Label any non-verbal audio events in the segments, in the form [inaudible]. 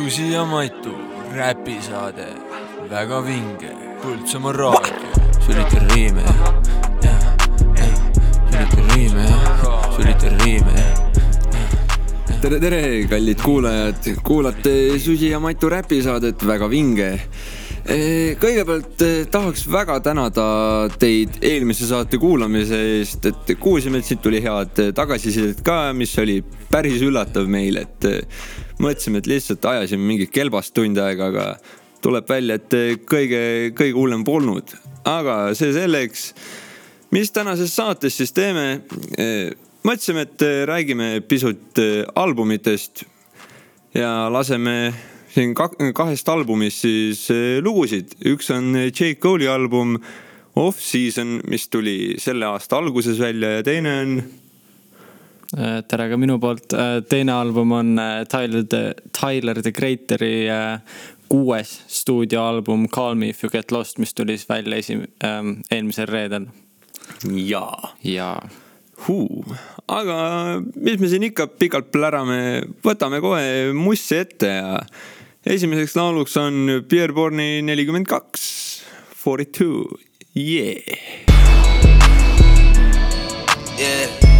Susi ja Matu räpisaade, väga vinge, Põltsamaa raadio. sülitan riime, jah, jah, sülitan riime, sülitan riime, tere, tere, kallid kuulajad, kuulate Susi ja Matu räpisaadet Väga vinge. kõigepealt eh, tahaks väga tänada teid eelmise saate kuulamise eest, et kuulsime, et siit tuli head tagasisidet ka, mis oli päris üllatav meile, et eh, mõtlesime, et lihtsalt ajasime mingit kelbast tund aega, aga tuleb välja, et eh, kõige, kõige hullem polnud. aga see selleks, mis tänases saates siis teeme mõtlesime, et räägime pisut albumitest ja laseme siin kahest albumist siis lugusid. üks on J Cole'i album Off Season, mis tuli selle aasta alguses välja ja teine on. Tere ka minu poolt, teine album on Tyler the, Tyler the Creator'i kuues stuudioalbum Call me if you get lost, mis tuli siis välja esi-, eelmisel reedel. jaa. jaa huu, aga mis me siin ikka pikalt plärame, võtame kohe mussi ette ja esimeseks lauluks on Pierre Bourne'i nelikümmend kaks, forty two, yeah. Yeah.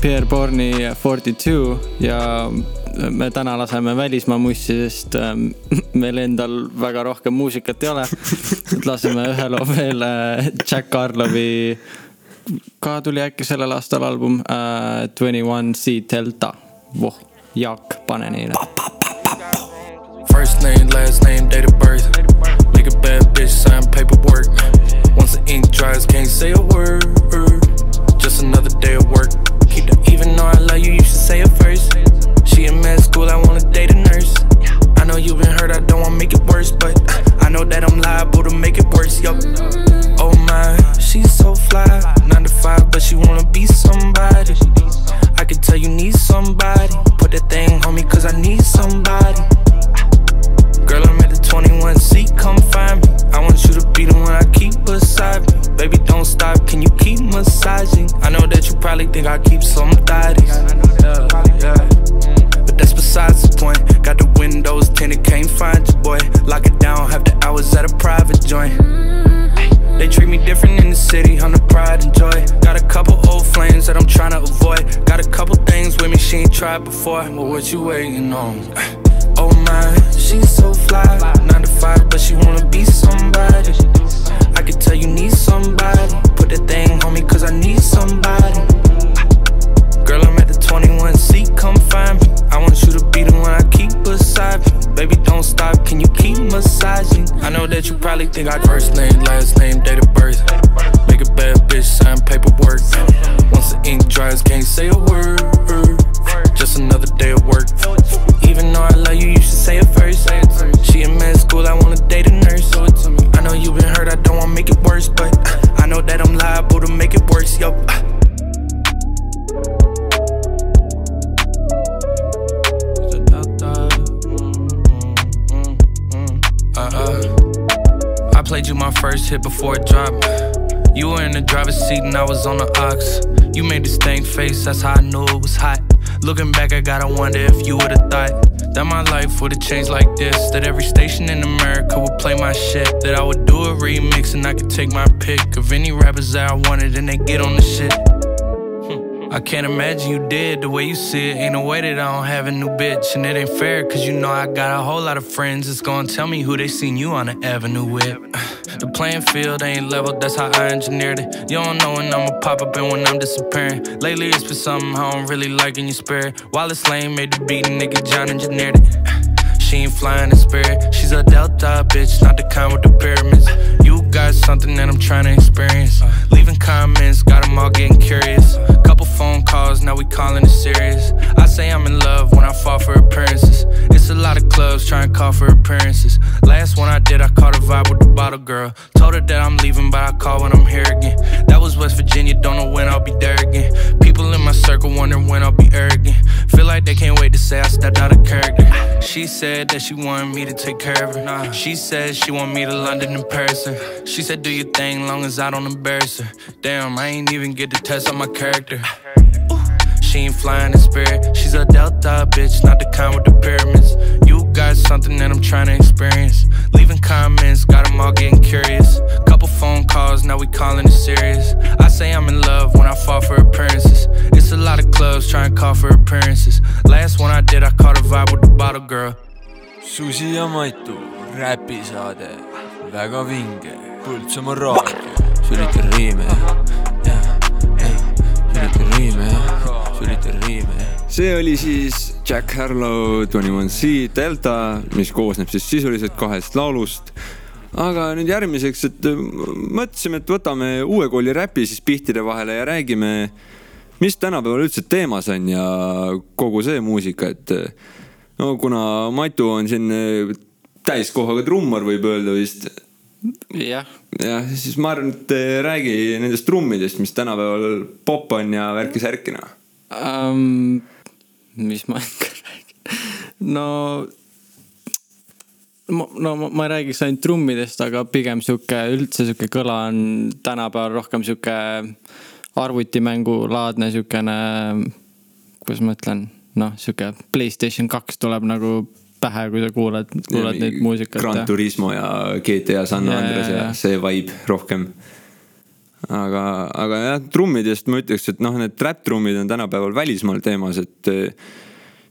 Pierre Bourne'i Forty Two ja me täna laseme välismaa mussi, sest ähm, [laughs] meil endal väga rohkem muusikat ei ole. laseme ühe loo veel äh, Jack Harlowi, ka tuli äkki sellel aastal album äh, Twenty One C Delta. voh, Jaak, pane neile. First name, last name, date of birth. Like a bad bitch, sign paperwork. Once the ink dries, can't say a word. Just another day of work. Keep the even though I love you, you should say it first. She in med school, I wanna date a nurse. I know you've been hurt, I don't wanna make it worse, but I know that I'm liable to make it worse, yo. Oh my, she's so fly. Nine to five, but she wanna be somebody. I can tell you need somebody. Put that thing on me, cause I need somebody. Girl, I'm at the 21C, come find me. I want you to be the one I keep beside me. Baby, don't stop, can you keep massaging? I know that you probably think I keep some thotties. Yeah, yeah. But that's besides the point. Got the windows tinted, can't find your boy. Lock it down, have the hours at a private joint. Mm-hmm. They treat me different in the city, I'm the pride and joy. Got a couple old flames that I'm trying to avoid. Got a couple things with me she ain't tried before. But what you waiting on? [sighs] Oh my, she's so fly. Nine to five, but she wanna be somebody. I can tell you need somebody. Probably think I first name, last name, date of I was on the ox. You made this thing face, that's how I knew it was hot. Looking back, I gotta wonder if you would've thought that my life would've changed like this. That every station in America would play my shit. That I would do a remix and I could take my pick of any rappers that I wanted and they get on the shit. Hmm. I can't imagine you did the way you see it. Ain't no way that I don't have a new bitch. And it ain't fair, cause you know I got a whole lot of friends that's gonna tell me who they seen you on the avenue with. The playing field ain't level, that's how I engineered it. You don't know when I'ma pop up and when I'm disappearing. Lately it's been something I don't really like in your spirit. It's lame, made the beat, nigga John engineered it. [sighs] She ain't flying in spirit. She's a Delta bitch, not the kind with the pyramids. You got something that I'm trying to experience. Leaving comments, got them all getting curious. Couple phone calls, now we calling it serious. Say I'm in love when I fall for appearances. It's a lot of clubs trying to call for appearances. Last one I did, I caught a vibe with the bottle girl. Told her that I'm leaving, but I call when I'm here again. That was West Virginia, don't know when I'll be there again. People in my circle wondering when I'll be arrogant. Feel like they can't wait to say I stepped out of character. She said that she wanted me to take care of her. She said she want me to London in person. She said do your thing long as I don't embarrass her. Damn, I ain't even get to test on my character. She ain't flying in spirit. She's a Delta bitch, not the kind with the pyramids. You got something that I'm trying to experience. Leaving comments, got them all getting curious. Couple phone calls, now we calling it serious. I say I'm in love when I fall for appearances. It's a lot of clubs trying to call for appearances. Last one I did, I caught a vibe with the bottle girl. Susi ja Maitu räpisaade, väga vinge, Põltsamaa raadio, sülitan riime, jah, ei, sülitan riime, jah, sülitan riime, see oli siis Jack Harlow Twenty One C Delta, mis koosneb siis sisuliselt kahest laulust. aga nüüd järgmiseks, et äh, mõtlesime, et võtame uue kooli räpi siis pihtide vahele ja räägime, mis tänapäeval üldse teemas on ja kogu see muusika, et äh, no kuna Matu on siin äh, täiskohaga trummar, võib öelda vist. Jah, jah, siis ma arvan, et räägi nendest trummidest, mis tänapäeval popp on ja värki-särki um,. mis ma räägin, no. no ma, ma ei räägiks ainult trummidest, aga pigem sihuke üldse sihuke kõla on tänapäeval rohkem sihuke arvutimängulaadne siukene, kuidas ma ütlen, noh, sihuke Playstation kaks tuleb nagu pähe, kui sa kuulad, kuulad neid muusikat. Gran Turismo ja GTA San Ja, Andreas ja, ja. ja see vibe rohkem. aga, aga jah, trummidest ma ütleks, et noh, need trap-trummid on tänapäeval välismaal teemas, et eh,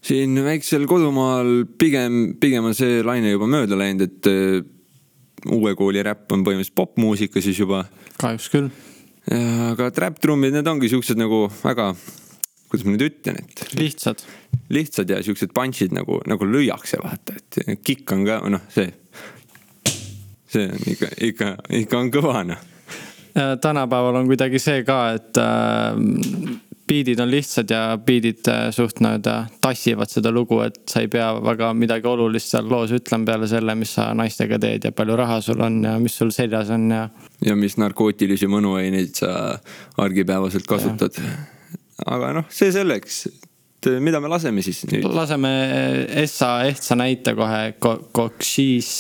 siin väiksel kodumaal pigem, pigem on see laine juba mööda läinud, et eh, uue kooli räpp on põhimõtteliselt popmuusika siis juba. kahjuks küll. aga trap-trummid, need ongi siuksed nagu väga, kuidas ma nüüd ütlen, et lihtsad. lihtsad ja siuksed punch'id nagu, nagu lüüakse, vaata, et kikk on ka, noh, see, see on ikka, ikka, ikka on kõva, noh. Tänapäeval on kuidagi see ka, et äh, biidid on lihtsad ja biidid äh, suht nii-öelda tassivad seda lugu, et sa ei pea väga midagi olulist seal loos ütlema peale selle, mis sa naistega teed ja palju raha sul on ja mis sul seljas on ja. ja mis narkootilisi mõnuaineid sa argipäevaselt kasutad. aga noh, see selleks, et mida me laseme siis nüüd. laseme Essa ehtsa näite kohe Ko-, Kokšis.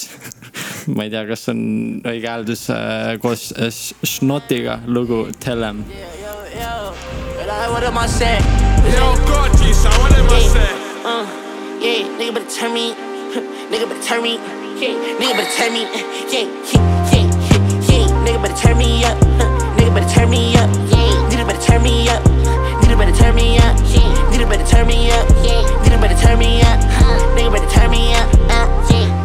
ma ei tea, kas on õige hääldus äh, koos äh, Šnotiga lugu Tell em. Yo, yo, yo. But I, what am I saying? Yo, Gorgeous, what am I saying? Uh, yeah. Nigga better turn me, nigga better turn me, yeah. Nigga better turn me, yeah, yeah, yeah, yeah. Nigga better turn me up, nigga better turn me up, yeah. Nigga better turn me up, nigga better turn me up, yeah. Nigga better turn me up, yeah. Nigga better turn me up, nigga better turn me up, uh, yeah,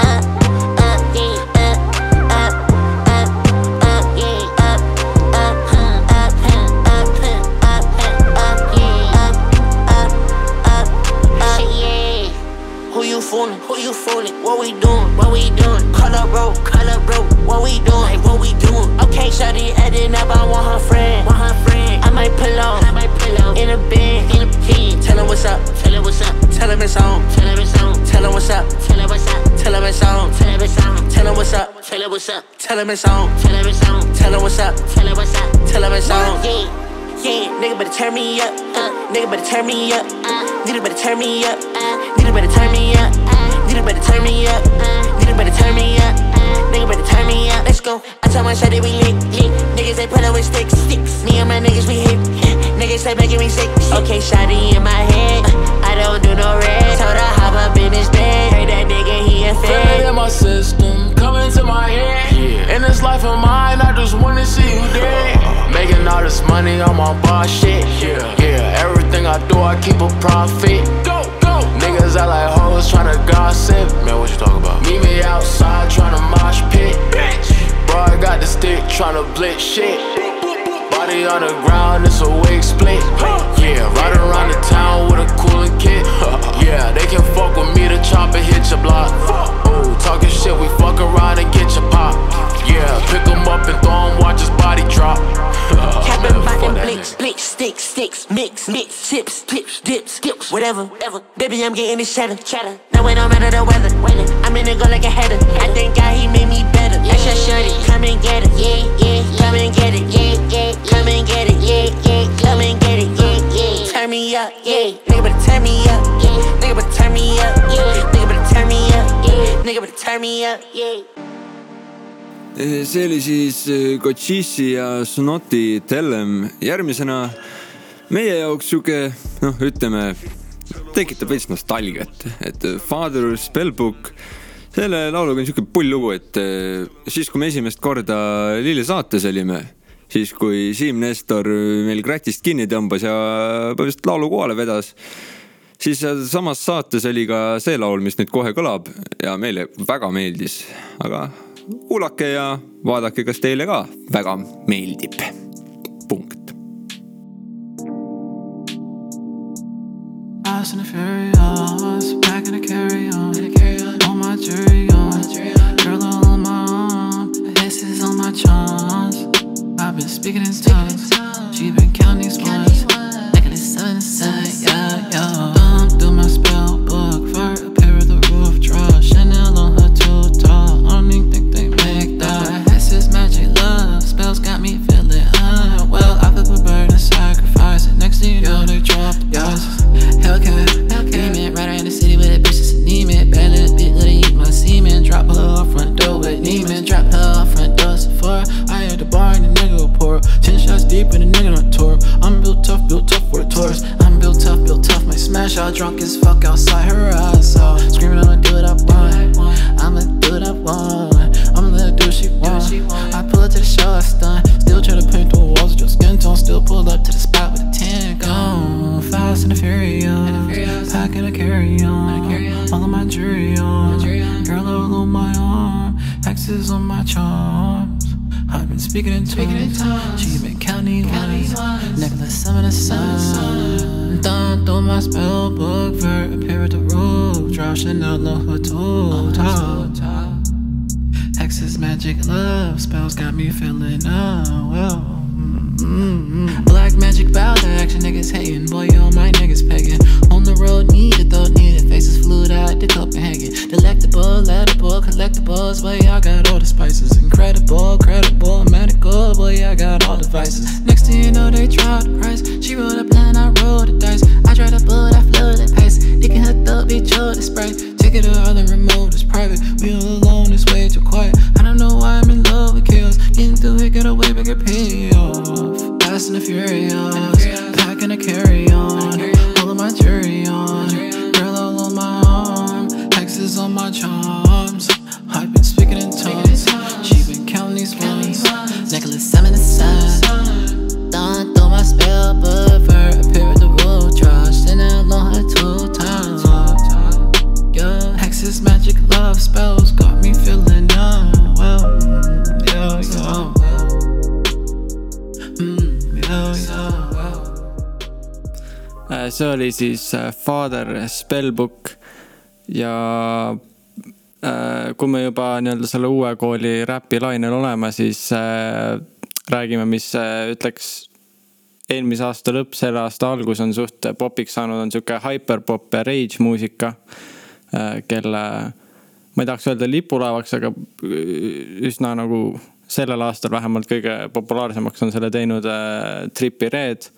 you fooling? Who you fooling? What we doing? What we doing? Bro, call up bro. What we doing? Like what we doing? Okay, shawty adding up. I want her friend. Want her friend. I might pull up. I might pull up. In a bed. In a bed. Tell him what's up. Tell him what's up. Tell him it's on. Tell him it's on. Tell him what's up. Tell him what's up. Tell him it's on. Tell him it's on. Tell him what's up. Tell him what's up. Tell him it's on. Tell him it's on. Tell him what's up. Tell him what's up. Tell him it's on. Yeah. Yeah, nigga better turn me up. Uh, nigga better turn me up. Uh, nigga better turn me up. Nigga better turn me up. Nigga better turn me up. Nigga better turn me up. Nigga better turn me up. Let's go. I tell my shawty we lit, lit. Niggas they put up with sticks, sticks. Me and my niggas we hit. niggas they making me sick. Okay, shawty in my head. I don't do no red. Told her hop up in his bed. Heard that nigga he a Feel it fed. in my system, coming to my head. Yeah. In this life of mine, I just wanna see you dead. Making all this money on my boss shit. Yeah, yeah. Everything I do, I keep a profit. Go, go. Niggas act like hoes tryna gossip. Man, what you talking about? Meet me outside tryna mosh pit. Bitch. Bro, I got the stick tryna blitz shit. Body on the ground, it's a wig split. Yeah, ride around the town with a cooling kit. [laughs] Yeah, they can fuck with me, the chopper hit your block. Oh, talking shit, we fuck around and get your pop. Yeah, pick him up and throw him, watch his body drop. Cabin fuck button, that blicks, blicks, sticks, sticks, mix, mix, chips, clips, dips, dips, whatever, whatever. Baby, I'm getting this cheddar, cheddar. Now it don't matter the weather, weather. I'm in the go like a header. I thank God he made me better. That's your shorty, come and get it, yeah, yeah. Come and get it, yeah, yeah. Come and get it, yeah, yeah. Come and get it, yeah, yeah. Turn me up, yeah. Nigga better turn me up, yeah. Nigga better turn me up, yeah. Nigga better turn me up, yeah. Nigga better turn me up, yeah. See oli siis eh, Cochise ja Snoti Tellem. järgmisena meie jaoks sihuke noh, ütleme tekitab veits nostalgiat, et Father Spellbook. selle lauluga on sihuke pull lugu, et eh, siis, kui me esimest korda Lille saates olime, siis kui Siim Nestor meil kratist kinni tõmbas ja põhimõtteliselt laulu kohale vedas siis samas saates oli ka see laul, mis nüüd kohe kõlab ja meile väga meeldis, aga kuulake ja vaadake, kas teile ka väga meeldib. punkt. Fast and Furious, back in the carry on. On my jury on. Girl all on my arm. This is on my charms. I've been speaking in tongues. She been counting these ones. Making it seven seven, yeah, yeah. Drunk as fuck outside her ass out. Screaming, I'ma do what I want. I'ma do what I want. I'ma let her do what she want. I pull up to the show, I stun. Still try to paint the walls with your skin tone. Still pull up to the spot with a 10 gone. Fast and furious. Packing a carry on. All of my jewelry on. Girl all on my arm. X's on my charms. I've been speaking in tongues. Toe. top. X's magic love spells got me feeling oh, unwell. Mm-mm. Black magic bow to action niggas hating. Boy, all my niggas pegging. On the road, need it though, need it. Faces flew out to Copenhagen. Delectable, edible, collectibles. Boy, I got all the spices. Incredible, credible, medical. Boy, I got all the vices. Next thing you know, they dropped the price. She rolled a plan, I rolled the dice. I tried to bullet, I flew the pace. Bitch, all the sprite. Take it to other remote, it's private. We all alone, it's way too quiet. I don't know why I'm in love with chaos. Getting through it, get away, but get paid oli siis äh, Father Spellbook ja äh, kui me juba nii-öelda selle uue kooli räpilainel oleme, siis äh, räägime, mis ütleks eelmise aasta lõpp, selle aasta algus on suht popiks saanud, on sihuke hyperpop ja rage muusika, kelle ma ei tahaks öelda lipulaevaks, aga üsna nagu sellel aastal vähemalt kõige populaarsemaks on selle teinud äh, Trippy Red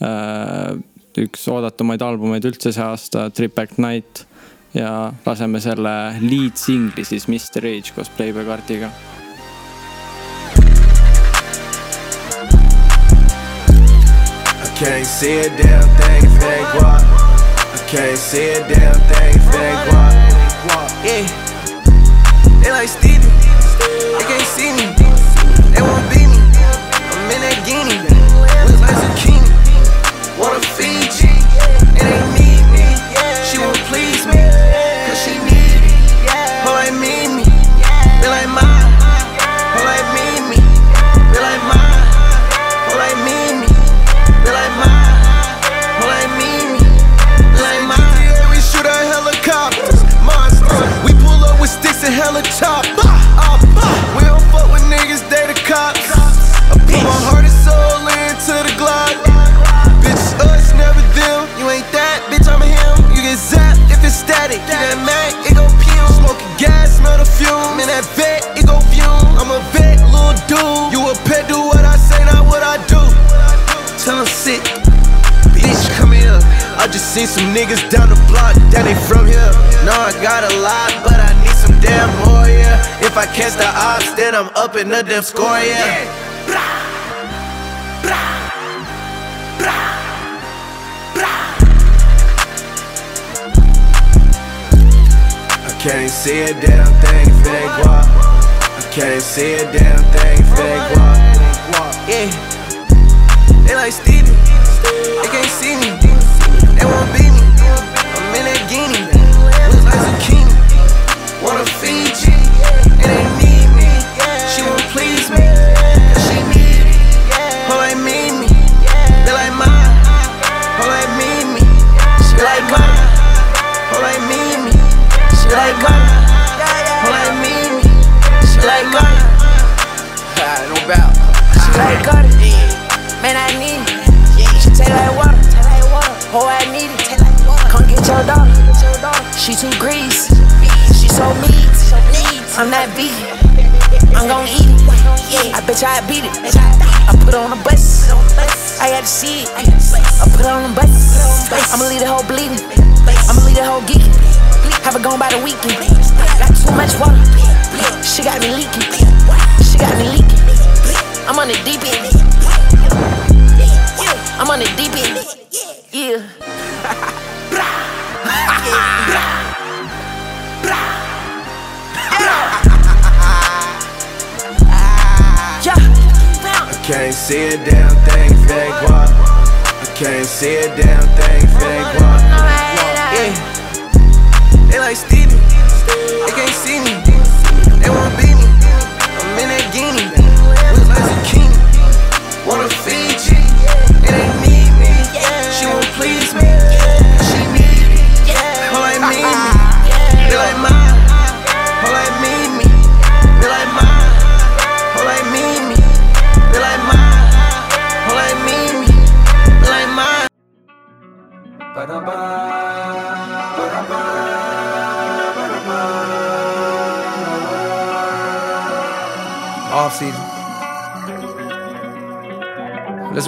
äh,. Üks oodatumaid albumeid üldse see aasta, Trip Act Night. ja laseme selle lead singli siis Mr Age koos Playboy kaardiga Can't see a damn thing if they guap. I can't see a damn thing if they guap. Yeah, they like Stevie. I need it. Come get your daughter. She too greasy. She so neat. I'm not vegan. I'm gon' eat it. I bet you I beat it. I put on a bus. I got to see it. I put on a bus. I'ma leave the whole bleeding. I'ma leave the whole geeking. Have it gone by the weekend. Got too much water. She got me leaking. She got me leaking. I'm on the deep end. I'm on the deep end. [laughs] Yeah. Yeah. I can't see a damn thing if it ain't. I can't see a damn thing if it ain't guap. Yeah, they like Stevie. They can't see me.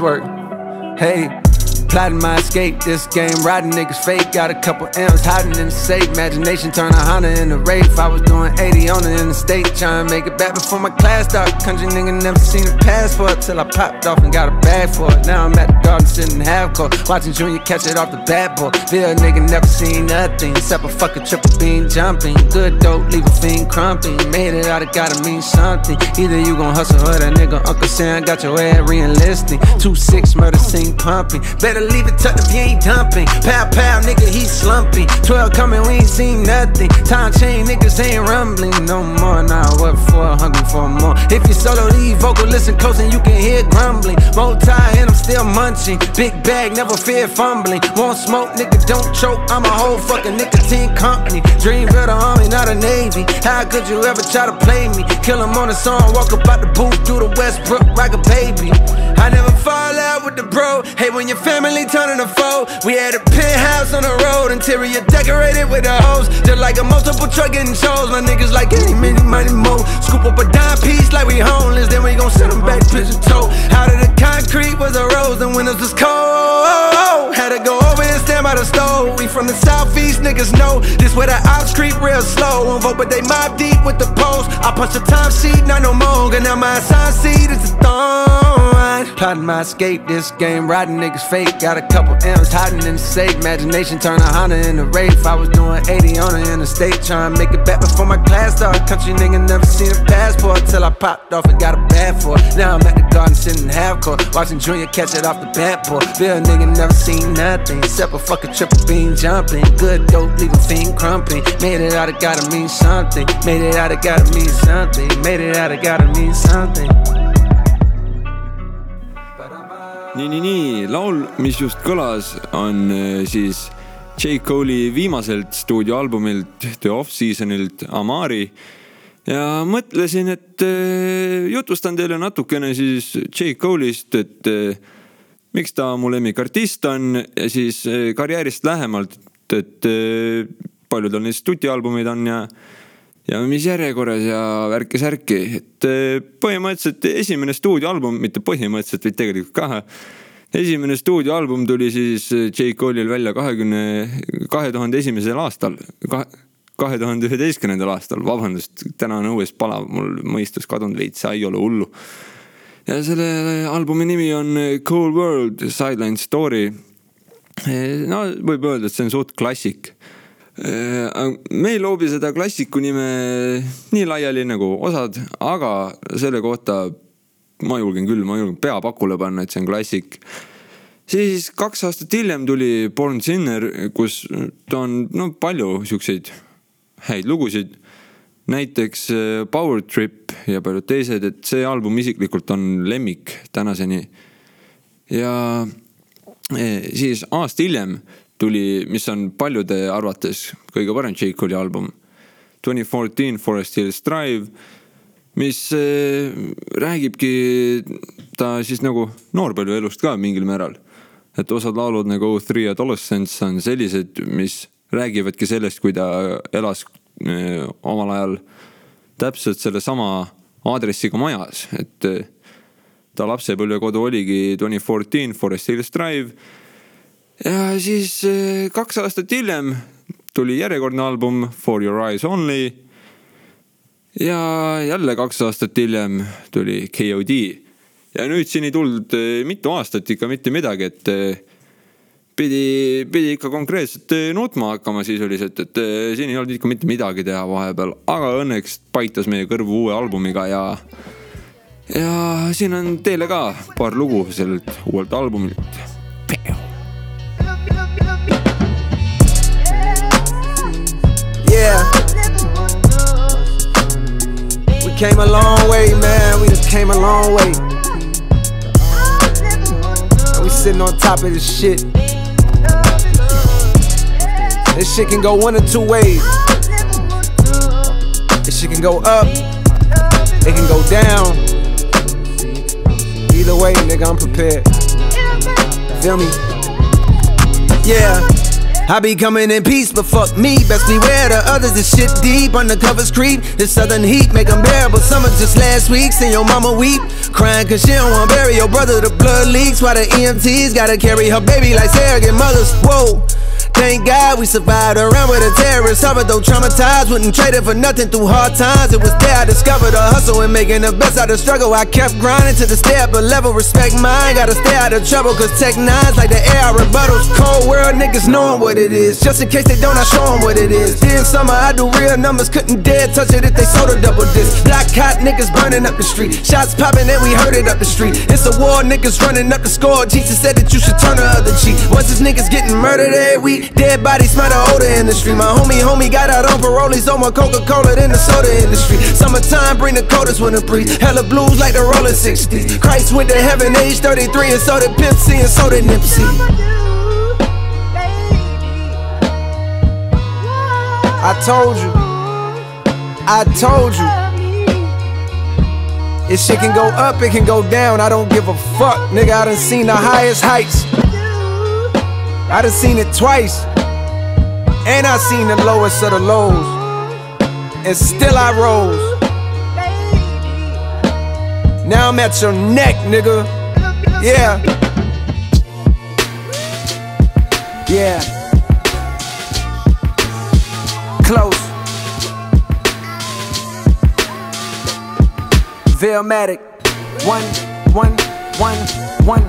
Work. Plotting my escape. This game, riding niggas fake. Got a couple M's hiding in the safe. Imagination turn a Honda into Wraith. I was doing 80 on the interstate. Trying to make it back before my class start. Country nigga never seen a passport till I popped off and got a bag for it. Now I'm at the garden sitting half court. Watching Junior catch it off the bat boy. Bill nigga never seen nothing except a fucking triple beam jumping. Good dope, leave a fiend crumping. Made it out, it gotta mean something. Either you gon' hustle or that nigga Uncle Sam got your ass re-enlisting. Two six murder scene pumping. Better leave it tucked if you ain't dumping. Pow pow, nigga, he slumping. Twelve coming, we ain't seen nothing. Time chain, niggas ain't rumbling no more. Now what for? Hungry for more. If you solo lead vocal, listen close and you can hear grumbling. Multi and I'm still munching. Big bag never fear fumbling. Won't smoke, nigga, don't choke. I'm a whole fucking nicotine company. Dream a army, not a navy. How could you ever try to play me? Kill him on a song, walk up out the booth, do the Westbrook like a baby. I never fall out with the bro. Hey, when your family turning a foe, we had a penthouse on the road, interior decorated with the hose. Just like a multiple truck getting shows. My niggas like any many money more. Scoop up a dime piece like we homeless, then we gon' send them back pigeon toe. Out of the concrete was a rose, and windows was cold. Had to go over and stand by the stove. We from the southeast, niggas know this where the ops creep real slow. Won't vote, but they mob deep with the post. I punch the time sheet, not no more. And now my assigned seat is a thorn. Plotting my escape, this game, riding niggas fake. Got a couple M's hiding in the safe. Imagination turn a Honda into Wraith. I was doing 80 on the interstate, trying to make it back before my class started. Country nigga never seen a passport till I popped off and got a bad for it. Now I'm at the garden sitting in half court, watching Junior catch it off the bat board. Bill nigga never seen nothing except a fucking triple beam jumping. Good dope, leaving fiend crumping. Made it out, it gotta mean something. Made it out, it gotta mean something. Made it out, it gotta mean something. nii, nii, nii, laul, mis just kõlas, on äh, siis J. Cole'i viimaselt stuudioalbumilt The Off-Seasonilt Amari. ja mõtlesin, et äh, jutustan teile natukene siis J. Cole'ist, et äh, miks ta mu lemmikartist on siis karjäärist lähemalt, et palju tal neid stuudioalbumeid on ja ja mis järjekorras ja värki-särki, et eh, põhimõtteliselt esimene stuudioalbum, mitte põhimõtteliselt, vaid tegelikult ka. esimene stuudioalbum tuli siis eh, J. Cole'il välja kahekümne, kahe tuhande esimesel aastal, kahe tuhande üheteistkümnendal aastal, vabandust, täna on õues palav, mul mõistus kadunud veits, ei ole hullu. ja selle albumi nimi on eh, Cool World Sideline Story. no võib öelda, et see on suht klassik me ei loobi seda klassiku nime nii laiali nagu osad, aga selle kohta ma julgen küll, ma julgen pea pakule panna, et see on klassik. siis kaks aastat hiljem tuli Born Sinner, kus ta on no palju siukseid häid lugusid. näiteks äh, Power Trip ja paljud teised, et see album isiklikult on lemmik tänaseni. ja eh, siis aasta hiljem tuli, mis on paljude arvates kõige parem J. Cole'i album. Twenty fourteen Forest Hills Drive, mis äh, räägibki ta siis nagu noorpõlve elust ka mingil määral. et osad laulud nagu Oh Three Adolescents on sellised, mis räägivadki sellest, kui ta elas äh, omal ajal täpselt sellesama aadressiga majas, et äh, ta lapsepõlvekodu oligi Twenty fourteen Forest Hills Drive ja siis eh, kaks aastat hiljem tuli järjekordne album For your eyes only. ja jälle kaks aastat hiljem tuli KOD ja nüüd siin ei tulnud eh, mitu aastat ikka mitte midagi, et eh, pidi, pidi ikka konkreetselt nutma hakkama sisuliselt, et siin ei olnud ikka mitte midagi teha vahepeal, aga õnneks paitas meie kõrvu uue albumiga ja ja siin on teile ka paar lugu sellelt uuelt albumilt. Came a long way, man. We just came a long way. And we sitting on top of this shit. This shit can go one or two ways. This shit can go up. It can go down. Either way, nigga, I'm prepared. Feel me? Yeah. I be coming in peace, but fuck me. Best beware the others. This shit deep, undercovers creep. This southern heat make them bearable. Summer just last week, seen your mama weep. Crying cause she don't wanna bury your brother. The blood leaks while the EMTs gotta carry her baby like surrogate mothers. Whoa. Thank God we survived around with a terrorist. Suffered though traumatized, wouldn't trade it for nothing through hard times. It was there I discovered a hustle and making the best out of struggle. I kept grinding to the stay up a level, respect mine. Gotta stay out of trouble, cause tech nines like the air I rebuttals. Cold world niggas knowing what it is. Just in case they don't, I show them what it is. Dear summer, I do real numbers, couldn't dare touch it if they sold a double disc. Black hot niggas burning up the street. Shots popping and we heard it up the street. It's a war, niggas running up the score. Jesus said that you should turn the other cheek. Once these niggas getting murdered eh, every week, Dead bodies smell the odor in the street. My homie, homie got out on parole. He's on more Coca Cola than the soda industry. Summertime bring the coldest winter breeze. Hella blues like the rolling 60s. Christ went to heaven age 33 and so did C and so did Nipsey. I told you. I told you. If shit can go up, it can go down. I don't give a fuck, nigga. I done seen the highest heights. I done seen it twice. And I seen the lowest of the lows. And still I rose. Now I'm at your neck, nigga. Yeah. Yeah. Close. Veilmatic. One, one, one, one,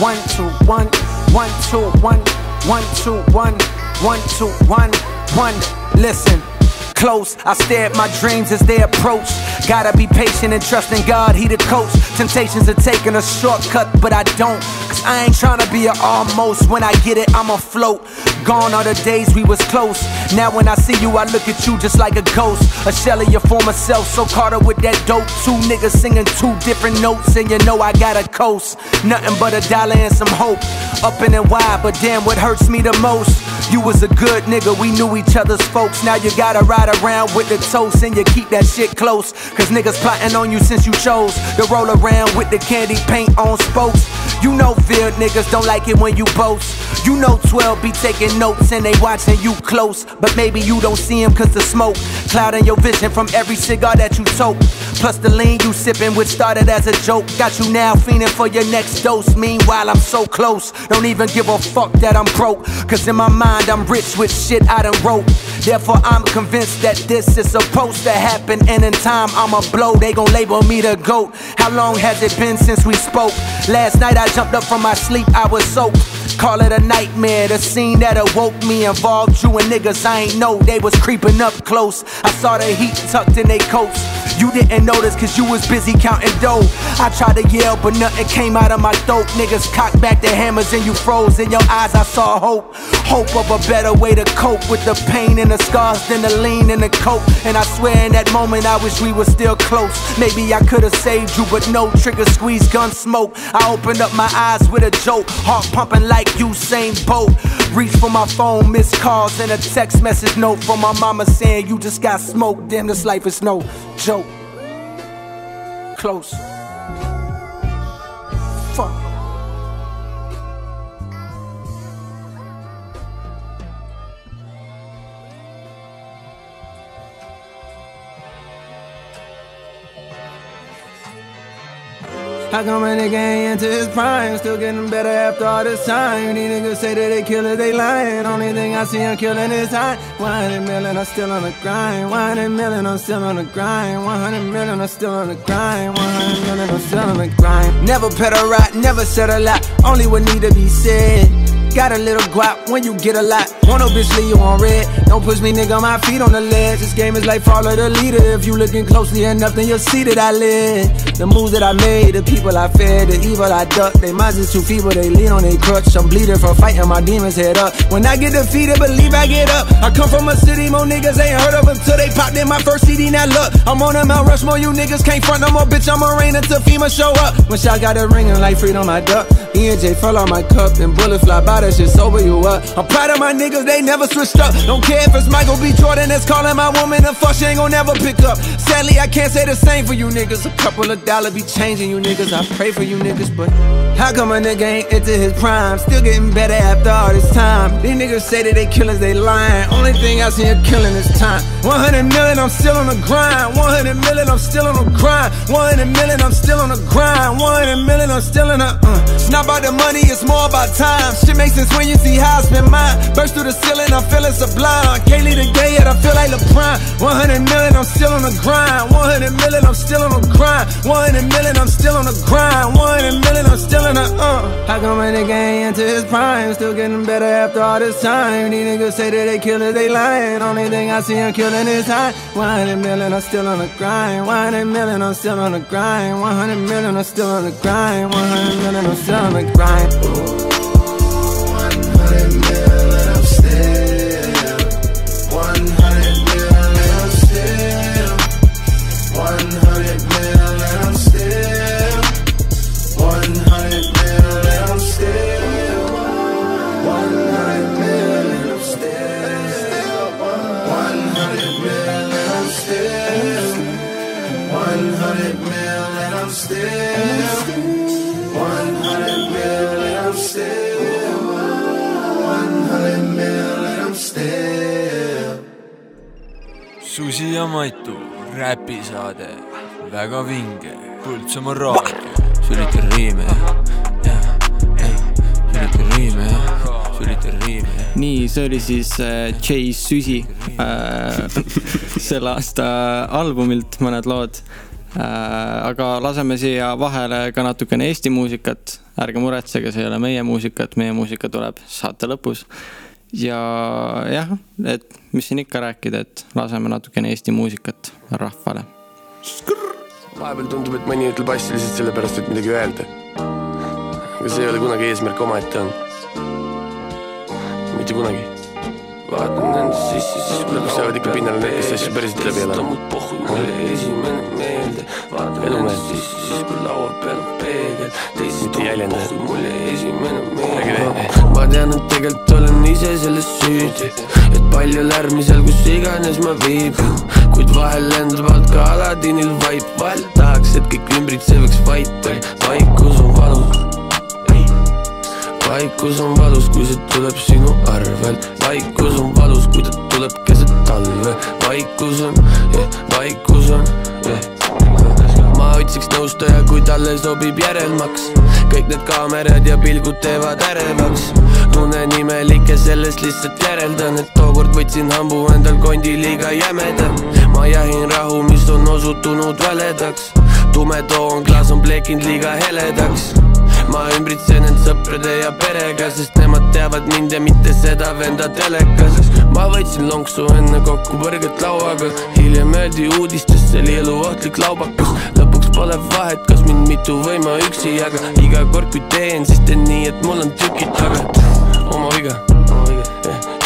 one, two, one, one, two, one, one, two, one, one, two, one, one. Listen. Close, I stare at my dreams as they approach. Gotta be patient and trust in God, He the coach. Temptations are taking a shortcut, but I don't. Cause I ain't tryna be a almost. When I get it, I'm afloat. Gone are the days we was close. Now when I see you, I look at you just like a ghost. A shell of your former self, so caught up with that dope. Two niggas singing two different notes, and you know I got a coast. Nothing but a dollar and some hope. Up in and wide, but damn, what hurts me the most? You was a good nigga, we knew each other's folks. Now you gotta ride around with the toast, and you keep that shit close. Cause niggas plotting on you since you chose to roll around with the candy paint on spokes. You know, fear niggas don't like it when you boast. You know, 12 be taking notes and they watching you close. But maybe you don't see him cause the smoke clouding your vision from every cigar that you toke. Plus the lean you sipping, which started as a joke, got you now fiending for your next dose. Meanwhile, I'm so close, don't even give a fuck that I'm broke. Cause in my mind, I'm rich with shit I done wrote. Therefore, I'm convinced that this is supposed to happen. And in time, I'ma blow. They gon' label me the GOAT. How long has it been since we spoke? Last night, I jumped up from my sleep, I was soaked. Call it a nightmare. The scene that awoke me involved you and niggas I ain't know they was creeping up close. I saw the heat tucked in they coats. You didn't notice cause you was busy counting dough. I tried to yell, but nothing came out of my throat. Niggas cocked back the hammers and you froze. In your eyes, I saw hope. Hope of a better way to cope with the pain and the scars than the lean and the coke. And I swear in that moment, I wish we were still close. Maybe I could've saved you, but no trigger squeeze, gun smoke. I opened up my eyes with a joke, heart pumping like Usain Bolt. Reach for my phone, missed calls, and a text message note from my mama saying you just got smoked. Damn, this life is no joke. Close. Fuck. How come a nigga ain't into his prime? Still getting better after all this time. These niggas say that they killers, they lying. Only thing I see him killing is high. 100 million, I'm still on the grind. 100 million, I'm still on the grind. 100 million, I'm still on the grind. 100 million, I'm still on the grind. Never pedal right, never said a lot. Only what need to be said. Got a little guap when you get a lot. Bitch leave you on red. Don't push me, nigga, my feet on the ledge. This game is like follow the leader. If you looking closely enough, then you'll see that I live. The moves that I made, the people I fed, the evil I ducked. They minds is too feeble, they lean on their crutch. I'm bleeding from fighting my demons head up. When I get defeated, believe I get up. I come from a city, more niggas ain't heard of until they popped in my first CD. Now look, I'm on a Mount Rushmore, you niggas can't front no more, bitch. I'm a rain until FEMA show up. When shot got a ringing like freedom, I duck. E and J fell on my cup, and bullets fly by, that shit sober you up. I'm proud of my niggas, they never switched up. Don't care if it's Michael B. Jordan that's calling my woman a fuck, she ain't gon' never pick up. Sadly, I can't say the same for you niggas. A couple of dollars be changing you niggas. I pray for you niggas, but how come a nigga ain't into his prime? Still getting better after all this time. These niggas say that they killers, they lying. Only thing I see him killing is time. 100 million, I'm still on the grind. 100 million, I'm still on the grind. 100 million, I'm still on the grind. 100 million, I'm still in the. Uh. Not about the money, it's more about time. Shit makes sense when you see how I spend mine. Burst through the ceiling, I'm feeling sublime. Can't leave the day yet, I feel like LeBron. 100 million, I'm still on the grind. 100 million, I'm still on the grind. 100 million, I'm still on the grind. 100 million, I'm still in the uh. How come a nigga ain't into his prime? Still getting better after all this time. These niggas say that they killers, they lying. Only thing I see him killing is high. 100 million, I'm still on the grind. 100 million, I'm still on the grind. 100 million, I'm still on the grind. 100 million, I'm still on the grind. 100 Susi ja Maitu räpisaade, väga vinge, Põltsamaa raadio, sülitan riime jah, jah, sülitan riime jah, sülitan riime nii, see oli siis äh, Jay Süsi äh, [laughs] selle aasta albumilt mõned lood. Äh,. aga laseme siia vahele ka natukene Eesti muusikat. ärge muretsege, see ei ole meie muusikat, meie muusika tuleb saate lõpus. Ja jah, et mis siin ikka rääkida, et laseme natukene Eesti muusikat rahvale. vahepeal tundub, et mõni ütleb asju lihtsalt sellepärast, et midagi öelda. aga see ei ole kunagi eesmärk omaette olnud. mitte kunagi. Vaatan enda sisse, siis lõpuks jäävad ikka pinnale need, kes asju päriselt läbi elavad. elu meeldib. mitte jäljendajad. räägi veel. ma tean, et tegelikult olen ise selles süüdi, et palju lärmi seal, kus iganes ma viibin, kuid vahel lendab alt ka Aladinil vaip, vahel tahaks, et kõik ümbritsevaks vait, vaikus on valus. Vaikus on valus, kui see tuleb sinu arvel, vaikus on valus, kui ta tuleb keset talve, vaikus on, vaikus on, ma otsiks nõustaja, kui talle sobib järelmaks, kõik need kaamerad ja pilgud teevad ärevaks. tunnen imelik ja sellest lihtsalt järeldan, et tookord võtsin hambu endal kondi liiga jämeda. ma jahin rahu, mis on osutunud väledaks, tume toonklaas on plekinud liiga heledaks ma ümbritsen end sõprade ja perega, sest nemad teavad mind ja mitte seda venda telekas. ma võtsin lonksu enne kokkupõrget lauaga, hiljem öeldi uudistes, see oli eluohtlik laubakas. lõpuks pole vahet, kas mind mitu või ma üksi, aga iga kord kui teen, siis teen nii, et mul on tükid taga. oma viga,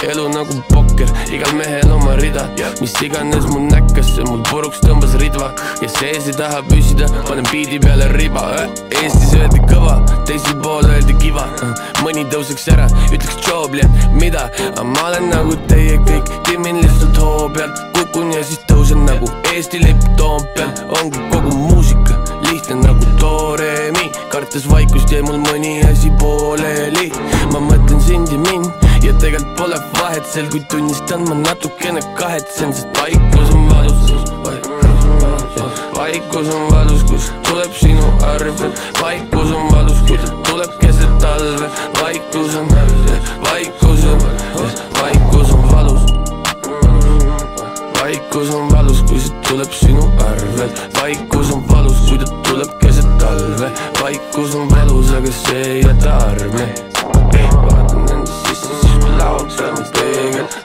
elu nagu pokker, igal mehel oma rida, mis iganes mul näkkas, see mul puruks tõmbas ridva. Ja sees ei taha püsida, panen biidi peale riba. Eestis öeldi kõva, teisel pool öeldi kiva, mõni tõuseks ära, ütleks joobli, et mida, aga ma olen nagu teie kõik, timmin lihtsalt hoo pealt, kukun ja siis tõusen nagu Eesti lipp Toompeal, ongi kogu muusika lihtne nagu Doremi, kartes vaikust jäi mul mõni asi pooleli, ma mõtlen sind ja mind ja tegelikult pole vahet seal, kui tunnistan ma natukene kahetsen, sest vaikus on valus. vaikus on valus, kus tuleb sinu arvel, vaikus on valus, kui ta tuleb keset talve, vaikus on, vaikus on, vaikus on valus. vaikus on valus, kui see tuleb sinu arvel, vaikus on valus, kui ta tuleb keset talve, vaikus on valus, aga see ei jäta arme. sisse, siis kui laud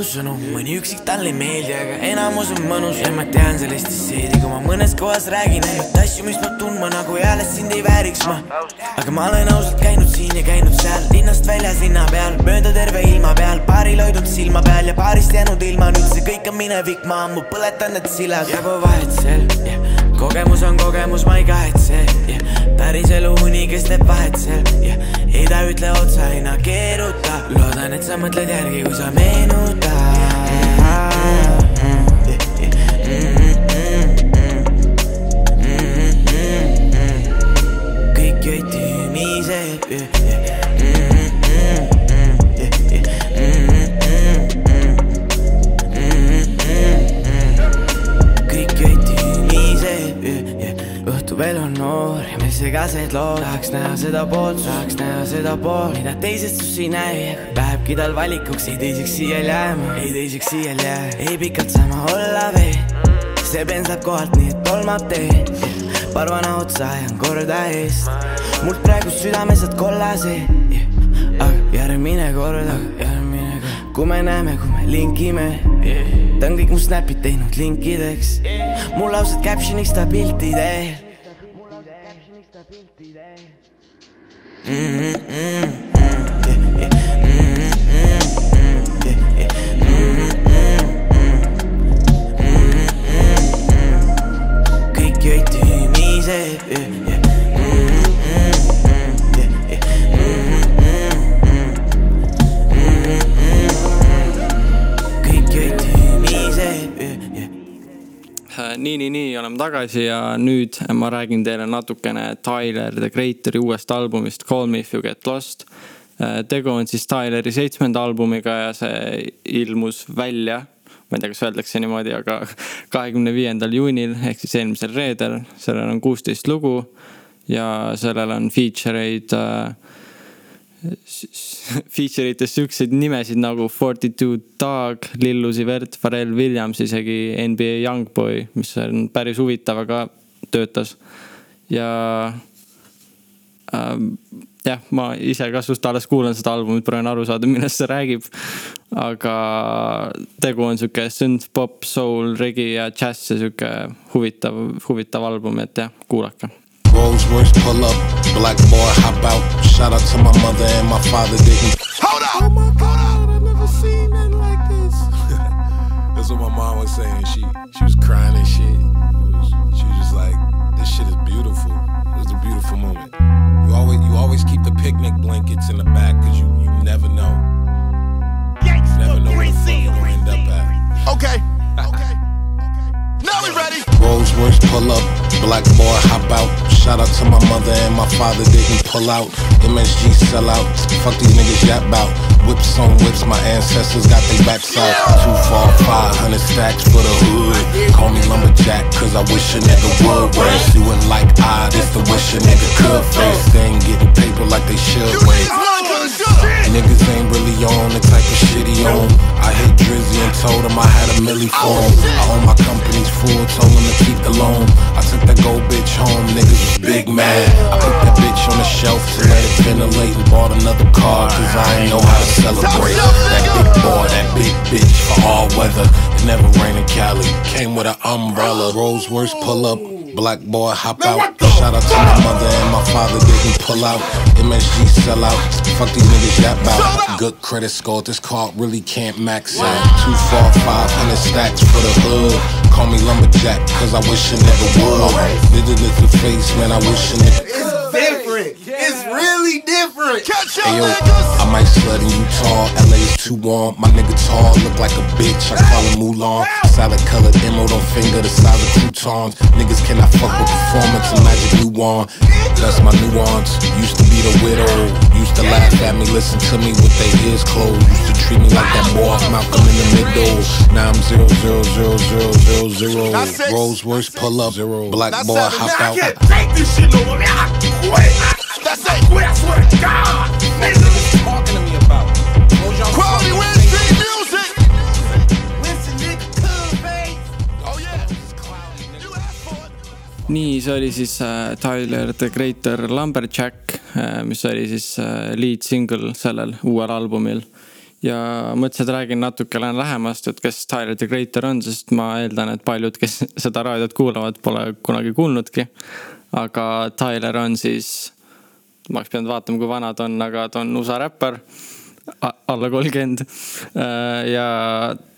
iga laulu sõnu, mõni üksik talle ei meeldi, aga enamus on mõnus ja ma tean sellest seedi, kui ma mõnes kohas räägin ainult asju, mis ma tundma nagu eales sind ei vääriks ma. aga ma olen ausalt käinud siin ja käinud seal, linnast väljas linna peal, mööda terve ilma peal, paaril hoidnud silma peal ja paarist jäänud ilma, nüüd see kõik on minevik, ma ammu põletan need sillad. jääb vahet seal, kogemus on kogemus, ma ei kahetse, päris elu uni, kes teeb vahet seal, ei ta ütle otsa, ei na keeruta, loodan, et sa mõtled järgi, kui sa meenutad. kõik jäid tüümised. Noor ja meil segased lood, tahaks näha seda poolt, tahaks näha seda poolt, mida teisestus ei näe. Lähebki tal valikuks ei teiseks siial jääma, ei teiseks siial jää, ei pikalt saama olla veel. see bens läheb kohalt nii, et tolmab teed. parvana otsa ajan korda eest, mult praegu südames, et kollase. aga järgmine kord, aga järgmine kord, kui me näeme, kui me linkime. ta on kõik mu snapid teinud linkideks, mul laused caption'iks ta piltidel. Kõik nii, nii, nii oleme tagasi ja nüüd ma räägin teile natukene Tyler the Creatori uuest albumist Call me if you get lost. tegu on siis Tyleri seitsmenda albumiga ja see ilmus välja, ma ei tea, kas öeldakse niimoodi, aga [laughs] kahekümne viiendal juunil ehk siis eelmisel reedel, sellel on kuusteist lugu ja sellel on feature eid äh, [laughs] feature ites siukseid nimesid nagu Forty Two Dog, Lil Uzi Vert, Pharrell Williams, isegi NBA Youngboy, mis on päris huvitav, aga töötas. ja ähm, jah, ma ise ka just alles kuulan seda albumit, proovin aru saada, millest see räägib. aga tegu on sihuke synth pop, soul, regi ja džäss ja sihuke huvitav, huvitav album, et jah, kuulake Rolls Royce pull up, black boy hop out. Shout out to my mother and my father didn't. Hold up! Oh my god, I never seen nothing like this. [laughs] That's what my mom was saying. She she was crying and shit. Was, she was just like, this shit is beautiful. It was a beautiful moment. You always you always keep the picnic blankets in the back because you you never know. You never know where the fuck you're gonna end up at. Okay. [laughs] Okay. Now we ready. Rolls Royce pull up, black boy hop out. Shout out to my mother and my father didn't pull out. MSG sell out, fuck these niggas yap out. Whips on whips, my ancestors got their backs out. five hundred stacks for the hood. Call me lumberjack, cause I wish a nigga would race. You wouldn't like I, this the wish a nigga could face. They ain't getting paper like they should wait. Niggas ain't really on the type of shit he on. I hit Drizzy and told him I had a milli for him. I own my company's full, told him to keep the loan. I took that gold bitch home, niggas was big mad. I put that bitch on the shelf to let it ventilate and bought another car, cause I ain't know how to celebrate. That big boy, that big bitch for all weather. It never rained in Cali, came with an umbrella. Rolls Royce pull up. Black boy hop out. Shout out to my mother and my father didn't pull out. MSG sell out. Fuck these niggas yap out. Good credit score. This car really can't max out. Two, four, five hundred stacks for the hood. Call me lumberjack, cause I wish a nigga would. Little little face, man, I wish a nigga. It's different. It's really different. different. Catch up, Hey yo, niggas. I might slut in Utah, LA is too warm. My nigga tall, look like a bitch. I call him Mulan. Solid color demo, don't finger the size of croutons. Niggas cannot fuck with performance and magic new one. That's my nuance. Used to be the widow. Used to laugh at me, listen to me with their ears closed. Used to treat me like that boy off Malcolm in the middle. Now I'm zero zero zero zero zero zero. Rolls Royce pull up zero. Black boy hop Now I out. can't take this shit no more. I quit. That's it. Quit. I swear to God. Niggas talking to me about. Quality Wednesday music. Nigga. Oh nii, see oli siis äh, Tyler the Creator Lumberjack, mis oli siis äh, lead single sellel uuel albumil. ja mõtlesin, et räägin natukene lähemast, et kes Tyler the Creator on, sest ma eeldan, et paljud, kes [laughs] seda raadiot kuulavad, pole kunagi kuulnudki. aga Tyler on siis, ma oleks pidanud vaatama, kui vana ta on, aga ta on USA räppar alla kolmkümmend. ja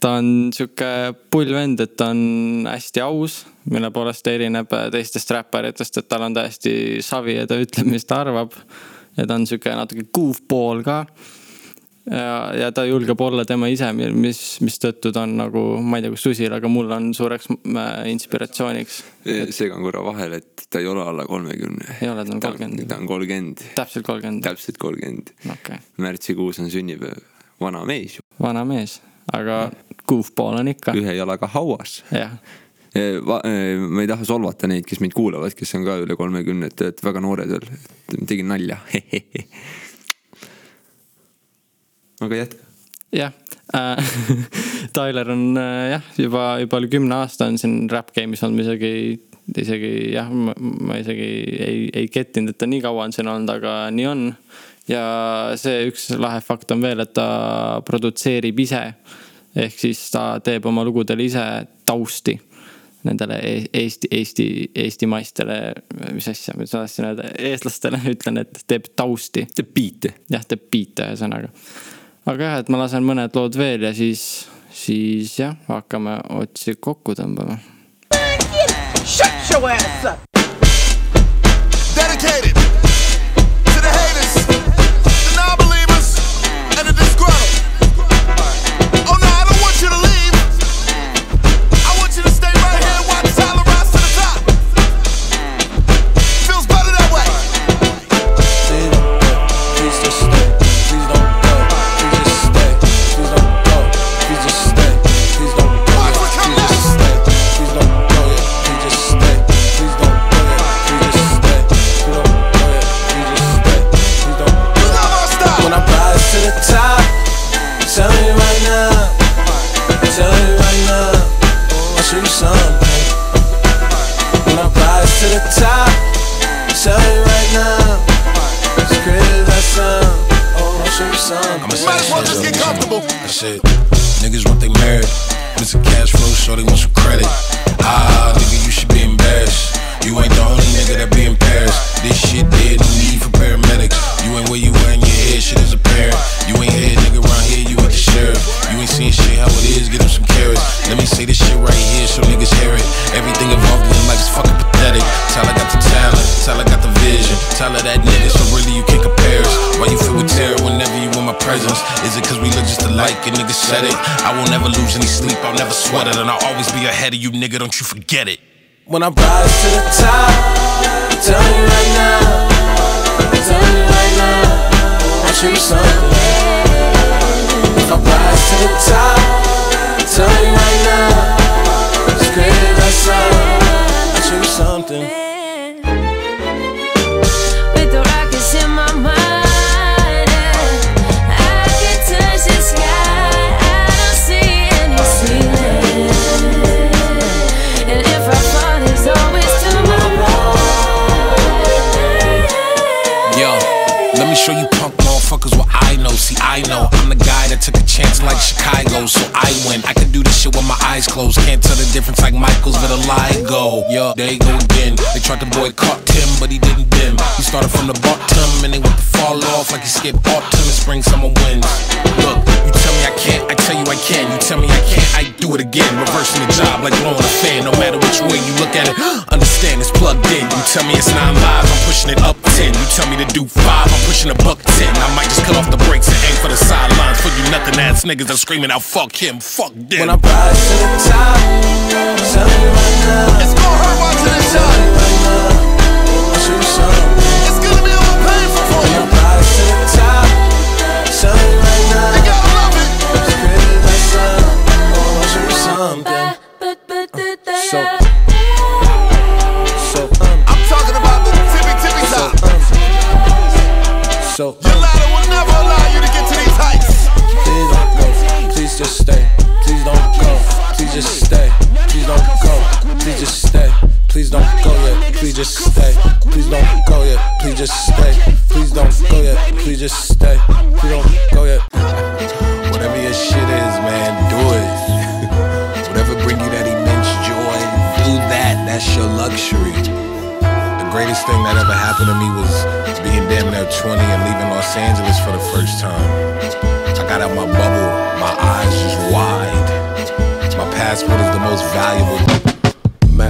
ta on sihuke pull vend, et ta on hästi aus, mille poolest ta erineb teistest räpparitest, et tal on täiesti savi ja ta ütleb, mis ta arvab. ja ta on sihuke natuke goofball ka. ja, ja ta julgeb olla tema ise, mis, mistõttu ta on nagu, ma ei tea, kus susil, aga mul on suureks äh, inspiratsiooniks. segan korra vahele, et ta ei ole alla kolmekümne. ei ole, ta on kolmkümmend, ta on kolmkümmend, täpselt kolmkümmend, täpselt kolmkümmend. okei, märtsikuus on sünnipäev, vana mees ju, vana mees, aga goofball on ikka, ühe jalaga hauas. jah Ma ei taha solvata neid, kes meid kuulavad, kes on ka üle kolmekümne, et olete väga noored veel, tegin nalja. [laughs] aga jätka. jah äh, [laughs] Tyler on äh, jah, juba, juba üle kümne aasta on siin rap game'is olnud, ma isegi, isegi jah, ma isegi ei, ei gettinud, et ta nii kaua on siin olnud, aga nii on. ja see üks lahe fakt on veel, et ta produtseerib ise. ehk siis ta teeb oma lugudele ise tausti nendele e- Eesti, Eesti, eestimaistele, mis asja, mis ma tahtsin öelda, eestlastele [laughs] ütlen, et teeb tausti. teeb biite. jah, teeb biite ühesõnaga. Aga jah, et ma lasen mõned lood veel ja siis, siis jah, hakkame otsi kokku tõmbama. Dedicated sweat it. And I'll always be ahead of you, nigga, don't you forget it. When I rise to the top, tell me right now. Tell me right now. I'll show you something. Chicago, so I win. I can do this shit with my eyes closed. Can't tell the difference like Michael's vitiligo. Yo, there you go again. They tried to boycott Tim, but he didn't dim. He started from the bottom and they went to fall off like he skipped autumn and spring, summer wins. Look, you tell me I can't, I tell you I can. You tell me I can't, I do it again. Reversing the job like blowing a fan. No matter which way you look at it, [gasps] understand it's plugged in. You tell me it's nine lives, I'm pushing it up ten. You tell me to do five, I'm pushing a buck ten. I might just cut off the brakes and aim for the sidelines. For you nothing ass niggas that screaming out fuck him, fuck them. When I rise to the top, tell me right now. It's gonna hurt watching the top. So, like time. So I'm talking about the tippy tippy top. So your ladder will never allow you to get to these heights. Please don't go. Please just stay. Please don't go. Please just stay. Please don't go. Please just stay. Don't go yet. Please just stay. Please don't go yet. Please just stay. Please don't go yet. Please just stay. Please don't go yet. Whatever your shit is, man, do it. [laughs] Whatever bring you that immense joy, do that. That's your luxury. The greatest thing that ever happened to me was being damn near 20 and leaving Los Angeles for the first time. I got out my bubble, my eyes just wide. My passport is the most valuable.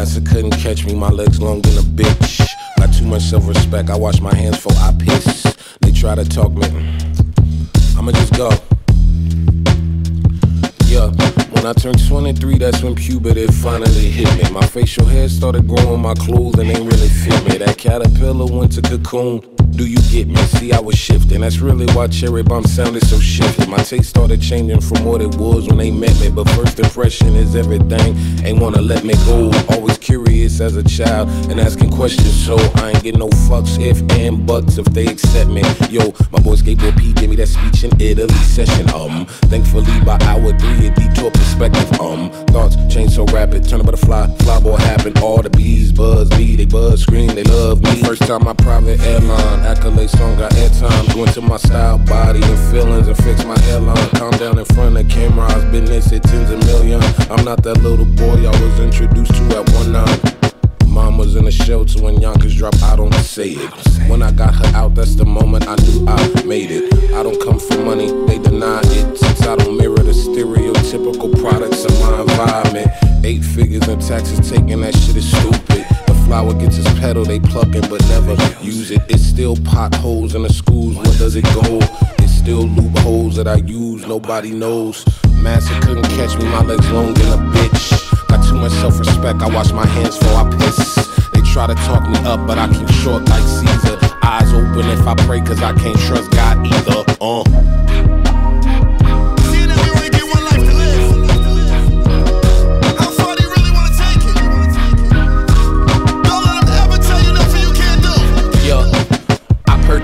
Massa couldn't catch me, my legs long than a bitch. Not too much self respect, I wash my hands before I piss. They try to talk me, I'ma just go. Yeah, when I turned 23, that's when puberty finally hit me. My facial hair started growing, my clothing ain't really fit me. That caterpillar went to cocoon. Do you get me? See, I was shifting. That's really why Cherry Bomb sounded so shifty. My taste started changing from what it was when they met me. But first impression is everything. Ain't wanna let me go. Always curious as a child and asking questions. So I ain't getting no fucks if and buts if they accept me. Yo, my boy Skateboard P gave me that speech in Italy session. Um, thankfully by hour three, a detour perspective. Um, thoughts change so rapid. Turn a butterfly, fly boy happen. All the bees buzz me, they buzz scream, they love me. First time my private airline, accolade song got airtime. Go into my style, body, and feelings and fix my hairline. Calm down in front of camera, I've been this at tens of million. I'm not that little boy I was introduced to at one nine. Mom was in the shelter when Yonkers dropped. I don't say it. When I got her out, that's the moment I knew I made it. I don't come for money, they deny it. Since I don't mirror the stereotypical products of my environment. Eight figures in taxes taking that shit is stupid. Flower gets its petal, they pluck it but never use it. It's still potholes in the schools, where does it go? It's still loopholes that I use, nobody knows. Massa couldn't catch me, my legs long than a bitch. Got too much self respect, I wash my hands before I piss. They try to talk me up, but I keep short like Caesar. Eyes open if I pray, cause I can't trust God either. Uh.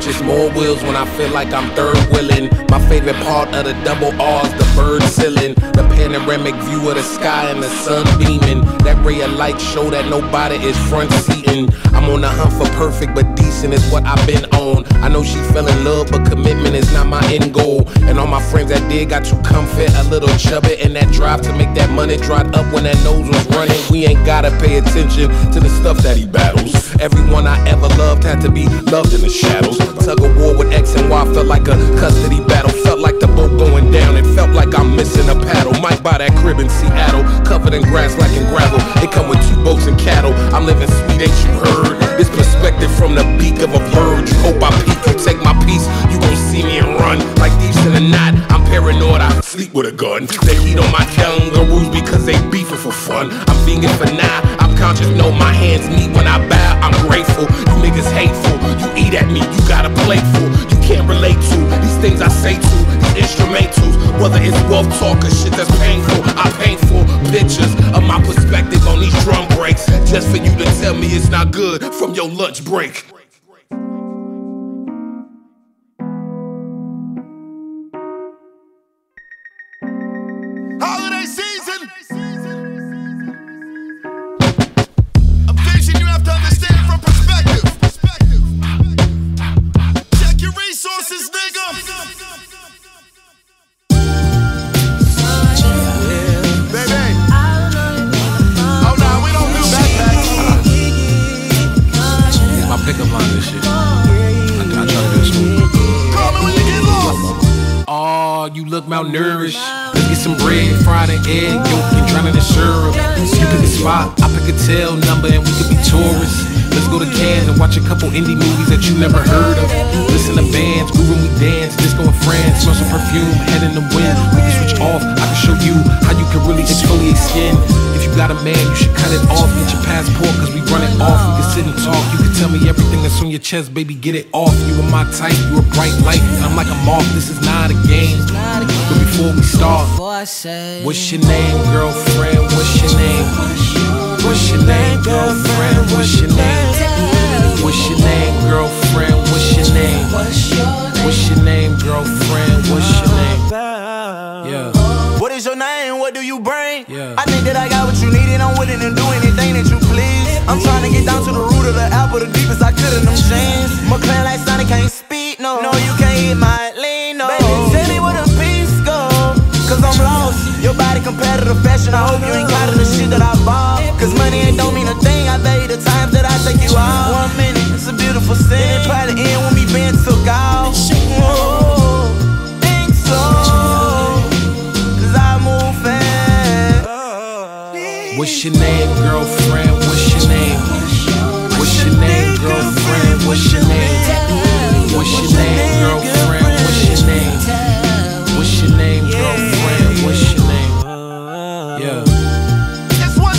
music more wheels when I feel like I'm third wheeling. My favorite part of the double R's, the bird ceiling, the panoramic view of the sky and the sun beaming. That ray of light show that nobody is front seating. I'm on the hunt for perfect, but decent is what I've been on. I know she fell in love, but commitment is not my end goal. And all my friends that did got too comfy, a little chubby, and that drive to make that money dried up when that nose was running. We ain't gotta pay attention to the stuff that he battles. Everyone I ever loved had to be loved in the shadows. Tug of war with X and Y felt like a custody battle. Felt like the boat going down. It felt like I'm missing a paddle. Might buy that crib in Seattle, covered in grass like in gravel. It come with two boats and cattle. I'm living sweet, ain't you heard? This perspective from the beak of a bird. You hope I peek, you take my piece. You gon' see me and run like thieves in the night. I'm paranoid, I sleep with a gun. They heat on my kangaroos because they beefing for fun. I'm vegan for now. I'm conscious, know my hands meet when I bow. I'm grateful. You niggas hateful. You eat at me, you got a plateful. You can't relate to these things I say to these instrumentals. Whether it's wealth talk or shit that's painful, I painful pictures of my perspective on these drum breaks. Just for you to tell me it's not good from your lunch break. Tell me everything that's on your chest, baby, get it off. You are my type, you a bright light, I'm like a moth. This is not a game. But before we start, what's your name, girlfriend? What's your name? What's your name, girlfriend? What's your name? What's your name, girlfriend? What's your name? What's your name, girlfriend? What's your name? Yeah. What do you bring? Yeah. I think that I got what you need and I'm willing to do anything that you please. I'm trying to get down to the root of the apple, the deepest I could in them jeans. McLaren like Sonic can't speak, no. No, you can't hit my lean, no. Baby, tell me where the peace go. Cause I'm lost. Your body competitive fashion. I hope you ain't in the shit that I bought. Cause money ain't don't mean a thing. I value the times that I take you out. One minute, it's a beautiful scene. It probably end when me being took out. What's your name, girlfriend? What's your name? What's your name, girlfriend? What's your name? What's your name, girlfriend? What's your name? What's your name, girlfriend? What's your name? Yeah. It's one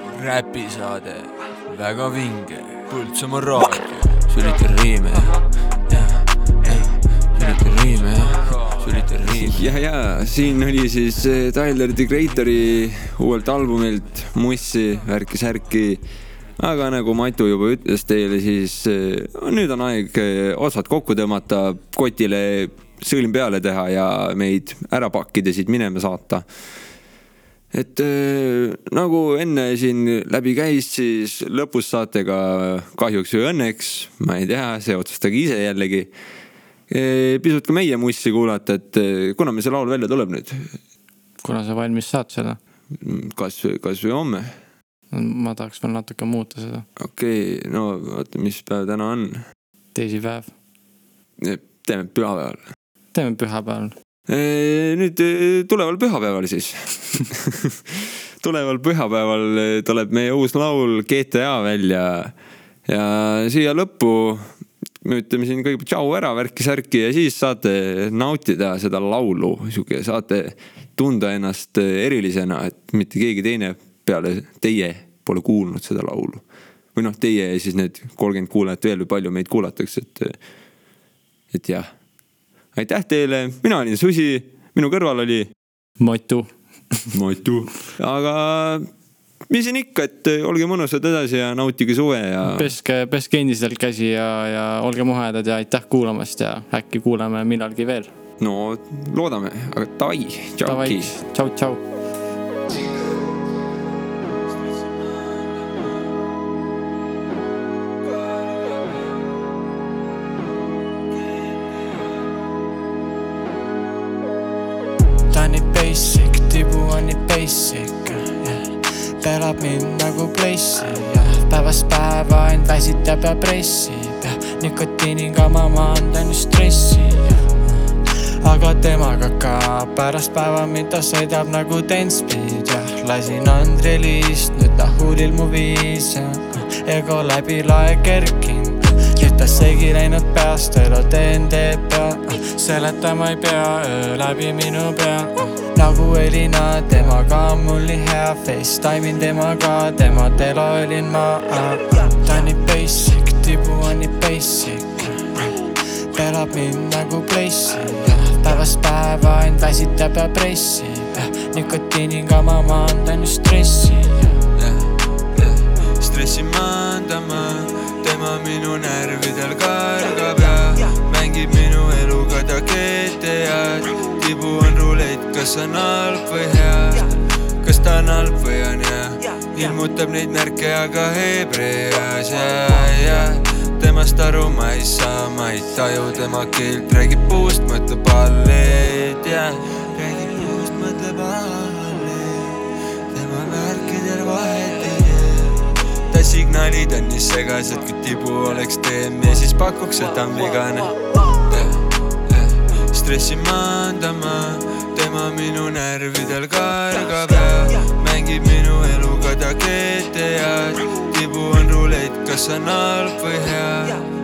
[laughs] räpisaade, väga vinge, Põltsamaa raadio. sülitan riime, sülitan riime, sülitan riime. ja, ja. Siin oli siis eh, Tyler The Creator'i uuelt albumilt Mussi, värki särki. aga nagu Matu juba ütles teile, siis eh, nüüd on aeg eh, otsad kokku tõmmata, kotile sõlm peale teha ja meid ära pakkida, siit minema saata et äh, nagu enne siin läbi käis, siis lõpus saate ka kahjuks või õnneks, ma ei tea, see otsustage ise jällegi. pisut ka meie mussi kuulata, et eh, kuna meil see laul välja tuleb nüüd? kuna sa valmis saad seda? kas, kas või homme? ma tahaks veel natuke muuta seda. okei okay,, no oota, mis päev täna on? teisipäev. teeme pühapäeval. teeme pühapäeval. Nüüd eh, tuleval pühapäeval siis. [laughs] tuleval pühapäeval eh, tuleb meie uus laul GTA välja ja siia lõppu me ütleme siin kõigepealt tšau ära, värki-särki ja siis saate nautida seda laulu, sihuke saate tunda ennast erilisena, et mitte keegi teine peale teie pole kuulnud seda laulu. või noh, teie ja siis need kolmkümmend kuulajat veel või palju meid kuulatakse, et, et jah. Aitäh teile, mina olin Susi, minu kõrval oli. Matu. Matu, aga mis siin ikka, et olge mõnusad edasi ja nautige suve ja. peske, peske endiselt käsi ja, ja olge muhedad ja aitäh kuulamast ja äkki kuuleme millalgi veel. no loodame, aga davai, tšauki. tšau, tšau. Nii basic yeah.. pelab mind nagu Place'i yeah. päevast päeva end väsitab ja pressib yeah.. nikotiiniga ma maandan stressi yeah. aga temaga ka pärast päeva, mida sõidab nagu tentspeed ja lasin Andrelist, nüüd ta huulil mu viis ja ego läbi lae kerkinud nüüd ta segi läinud peast, elu teen teeb pea, seletama ei pea, öö läbi minu pea. nagu Elina, temaga on mul nii hea, Facetime in temaga, tema telo olin ma. ta on nii basic, tibu on nii basic, pelab mind nagu Place'i, päevast päeva end väsitab ja pressib, nikotiiniga ma maandan ju stressi stressi maandama, tema minu närvidel kargab ja mängib ta jääd, tibu on ruuleid, kas on halb või hea, kas ta on halb või on hea, ilmutab neid märke, aga hebreas jää, jää temast aru ma ei saa, ma ei taju tema keelt, räägib puust, mõtleb alleed, jää, räägib puust, mõtleb alleed, tema märkidel vahet ei jää. ta signaalid on nii segased, kui tibu oleks tee, me siis pakuks, et ta on vigane stressi maandama, tema minu närvidel kargab ja mängib minu eluga ta GTA-d. tibu on rulett, kas on halb või hea